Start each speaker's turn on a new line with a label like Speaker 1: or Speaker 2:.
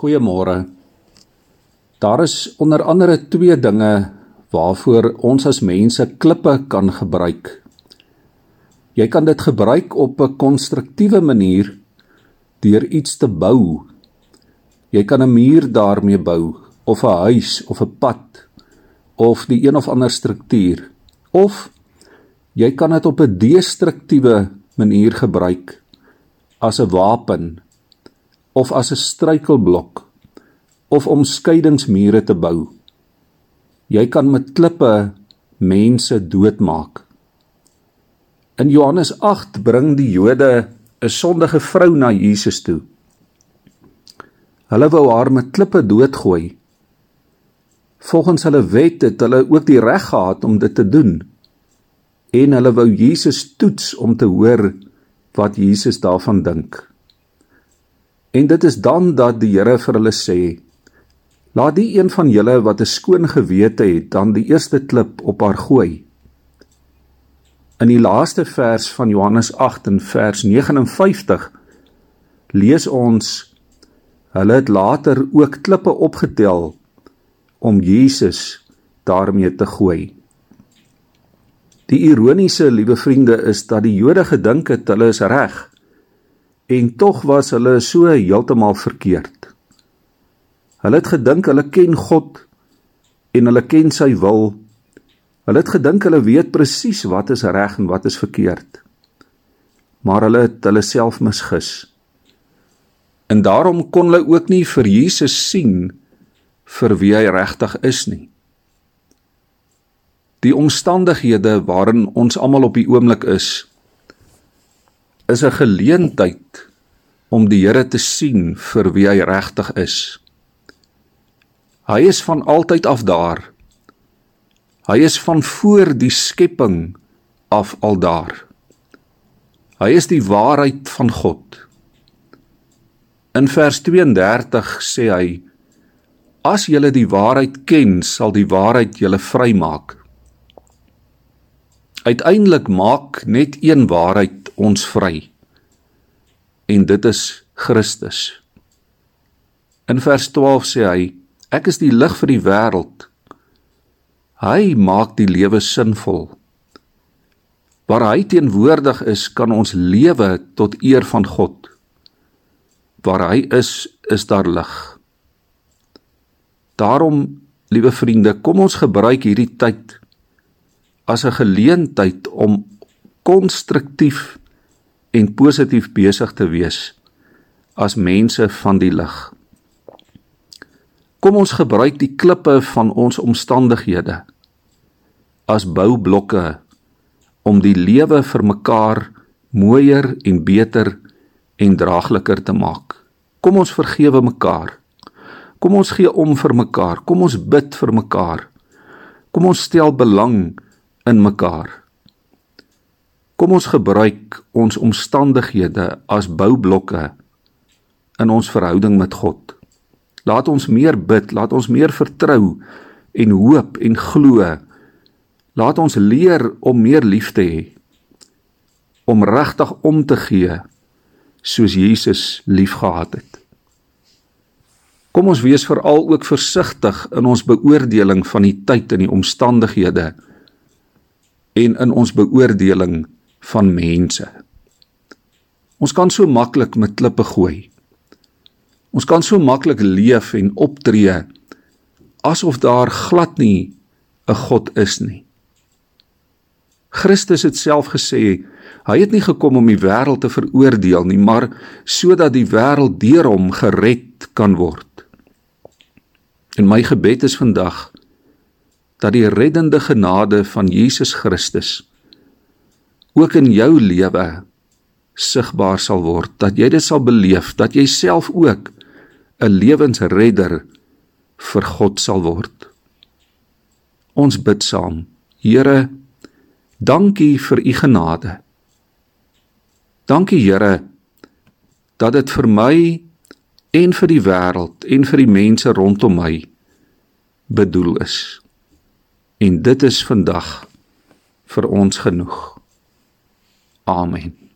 Speaker 1: Goeiemôre. Daar is onder andere twee dinge waarvoor ons as mense klippe kan gebruik. Jy kan dit gebruik op 'n konstruktiewe manier deur iets te bou. Jy kan 'n muur daarmee bou of 'n huis of 'n pad of die een of ander struktuur of jy kan dit op 'n destruktiewe manier gebruik as 'n wapen of as 'n struikelblok of om skeidingsmure te bou. Jy kan met klippe mense doodmaak. In Johannes 8 bring die Jode 'n sondige vrou na Jesus toe. Hulle wou haar met klippe doodgooi. Volgens hulle wet het hulle ook die reg gehad om dit te doen. En hulle wou Jesus toets om te hoor wat Jesus daarvan dink. En dit is dan dat die Here vir hulle sê: Laat die een van julle wat 'n skoon gewete het, dan die eerste klip op haar gooi. In die laaste vers van Johannes 8 en vers 59 lees ons hulle het later ook klippe opgetel om Jesus daarmee te gooi. Die ironiese, liewe vriende, is dat die Jode gedink het hulle is reg en tog was hulle so heeltemal verkeerd. Hulle het gedink hulle ken God en hulle ken sy wil. Hulle het gedink hulle weet presies wat is reg en wat is verkeerd. Maar hulle het hulle self misgis. En daarom kon hulle ook nie vir Jesus sien vir wie hy regtig is nie. Die omstandighede waarin ons almal op die oomblik is, is 'n geleentheid om die Here te sien vir wie hy regtig is. Hy is van altyd af daar. Hy is van voor die skepping af al daar. Hy is die waarheid van God. In vers 32 sê hy: As julle die waarheid ken, sal die waarheid julle vrymaak. Uiteindelik maak net een waarheid ons vry. En dit is Christus. In vers 12 sê hy: Ek is die lig vir die wêreld. Hy maak die lewe sinvol. Waar hy teenwoordig is, kan ons lewe tot eer van God. Waar hy is, is daar lig. Daarom, liewe vriende, kom ons gebruik hierdie tyd as 'n geleentheid om konstruktief en positief besig te wees as mense van die lig. Kom ons gebruik die klippe van ons omstandighede as boublokke om die lewe vir mekaar mooier en beter en draagliker te maak. Kom ons vergewe mekaar. Kom ons gee om vir mekaar. Kom ons bid vir mekaar. Kom ons stel belang in mekaar. Kom ons gebruik ons omstandighede as boublokke in ons verhouding met God. Laat ons meer bid, laat ons meer vertrou en hoop en glo. Laat ons leer om meer lief te hê. Om regtig om te gee soos Jesus liefgehad het. Kom ons wees veral ook versigtig in ons beoordeling van die tyd en die omstandighede en in ons beoordeling van mense. Ons kan so maklik met klippe gooi. Ons kan so maklik leef en optree asof daar glad nie 'n God is nie. Christus het self gesê hy het nie gekom om die wêreld te veroordeel nie, maar sodat die wêreld deur hom gered kan word. En my gebed is vandag dat die reddende genade van Jesus Christus ook in jou lewe sigbaar sal word dat jy dit sal beleef dat jy self ook 'n lewensredder vir God sal word. Ons bid saam. Here, dankie vir u genade. Dankie Here dat dit vir my en vir die wêreld en vir die mense rondom my bedoel is. En dit is vandag vir ons genoeg. Amen.